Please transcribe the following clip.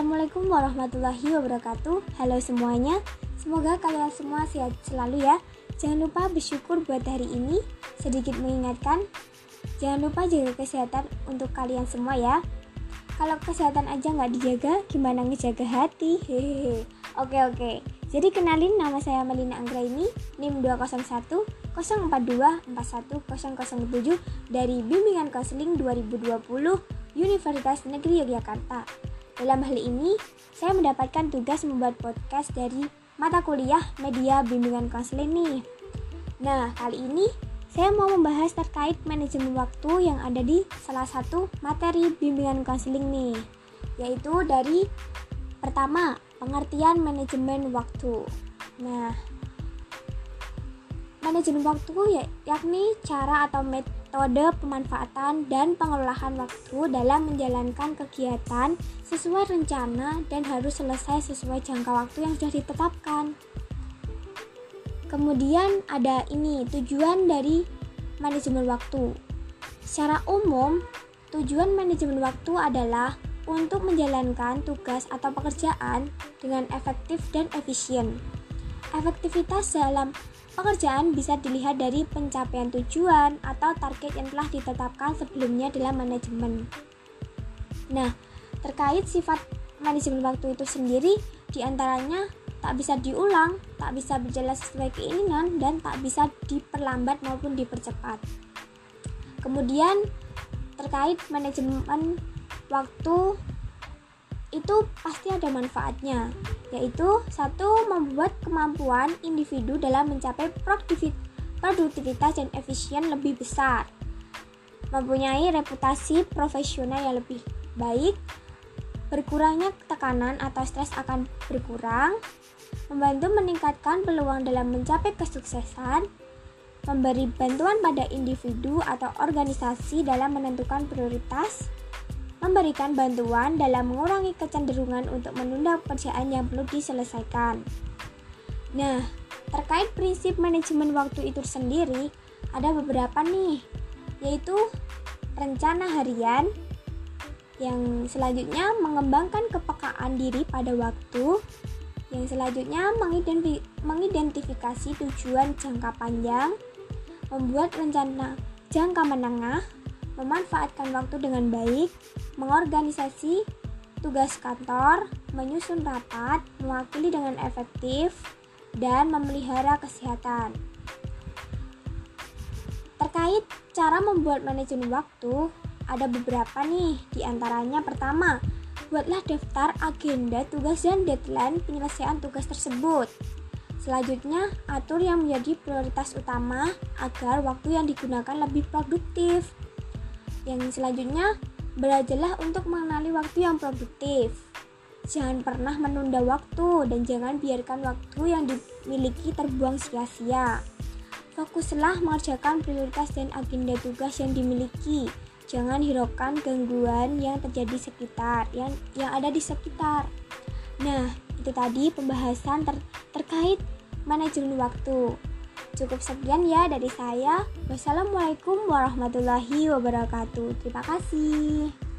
Assalamualaikum warahmatullahi wabarakatuh. Halo semuanya. Semoga kalian semua sehat selalu ya. Jangan lupa bersyukur buat hari ini. Sedikit mengingatkan Jangan lupa jaga kesehatan untuk kalian semua ya. Kalau kesehatan aja nggak dijaga Gimana ngejaga hati? Hehehe. Oke oke. Jadi kenalin nama saya Melina Anggraini NIM 201 042 41007 dari Bimbingan Konseling 2020 Universitas Negeri Yogyakarta. Dalam hal ini, saya mendapatkan tugas membuat podcast dari mata kuliah Media Bimbingan Konseling nih. Nah, kali ini saya mau membahas terkait manajemen waktu yang ada di salah satu materi bimbingan konseling nih, yaitu dari pertama, pengertian manajemen waktu. Nah, manajemen waktu ya, yakni cara atau metode metode pemanfaatan dan pengelolaan waktu dalam menjalankan kegiatan sesuai rencana dan harus selesai sesuai jangka waktu yang sudah ditetapkan. Kemudian ada ini tujuan dari manajemen waktu. Secara umum, tujuan manajemen waktu adalah untuk menjalankan tugas atau pekerjaan dengan efektif dan efisien. Efektivitas dalam Pekerjaan bisa dilihat dari pencapaian tujuan atau target yang telah ditetapkan sebelumnya dalam manajemen. Nah, terkait sifat manajemen waktu itu sendiri, di antaranya tak bisa diulang, tak bisa berjalan sesuai keinginan, dan tak bisa diperlambat maupun dipercepat. Kemudian, terkait manajemen waktu itu pasti ada manfaatnya yaitu satu membuat kemampuan individu dalam mencapai produktivitas dan efisien lebih besar. Mempunyai reputasi profesional yang lebih baik berkurangnya tekanan atau stres akan berkurang membantu meningkatkan peluang dalam mencapai kesuksesan memberi bantuan pada individu atau organisasi dalam menentukan prioritas memberikan bantuan dalam mengurangi kecenderungan untuk menunda pekerjaan yang perlu diselesaikan. Nah, terkait prinsip manajemen waktu itu sendiri, ada beberapa nih, yaitu rencana harian, yang selanjutnya mengembangkan kepekaan diri pada waktu, yang selanjutnya mengidentifikasi tujuan jangka panjang, membuat rencana jangka menengah, memanfaatkan waktu dengan baik, mengorganisasi tugas kantor, menyusun rapat, mewakili dengan efektif, dan memelihara kesehatan. Terkait cara membuat manajemen waktu, ada beberapa nih, di antaranya pertama, buatlah daftar agenda tugas dan deadline penyelesaian tugas tersebut. Selanjutnya, atur yang menjadi prioritas utama agar waktu yang digunakan lebih produktif. Yang selanjutnya, Belajarlah untuk mengenali waktu yang produktif. Jangan pernah menunda waktu dan jangan biarkan waktu yang dimiliki terbuang sia-sia. Fokuslah mengerjakan prioritas dan agenda tugas yang dimiliki. Jangan hiraukan gangguan yang terjadi sekitar, yang yang ada di sekitar. Nah, itu tadi pembahasan ter terkait manajemen waktu. Cukup sekian ya dari saya. Wassalamualaikum warahmatullahi wabarakatuh. Terima kasih.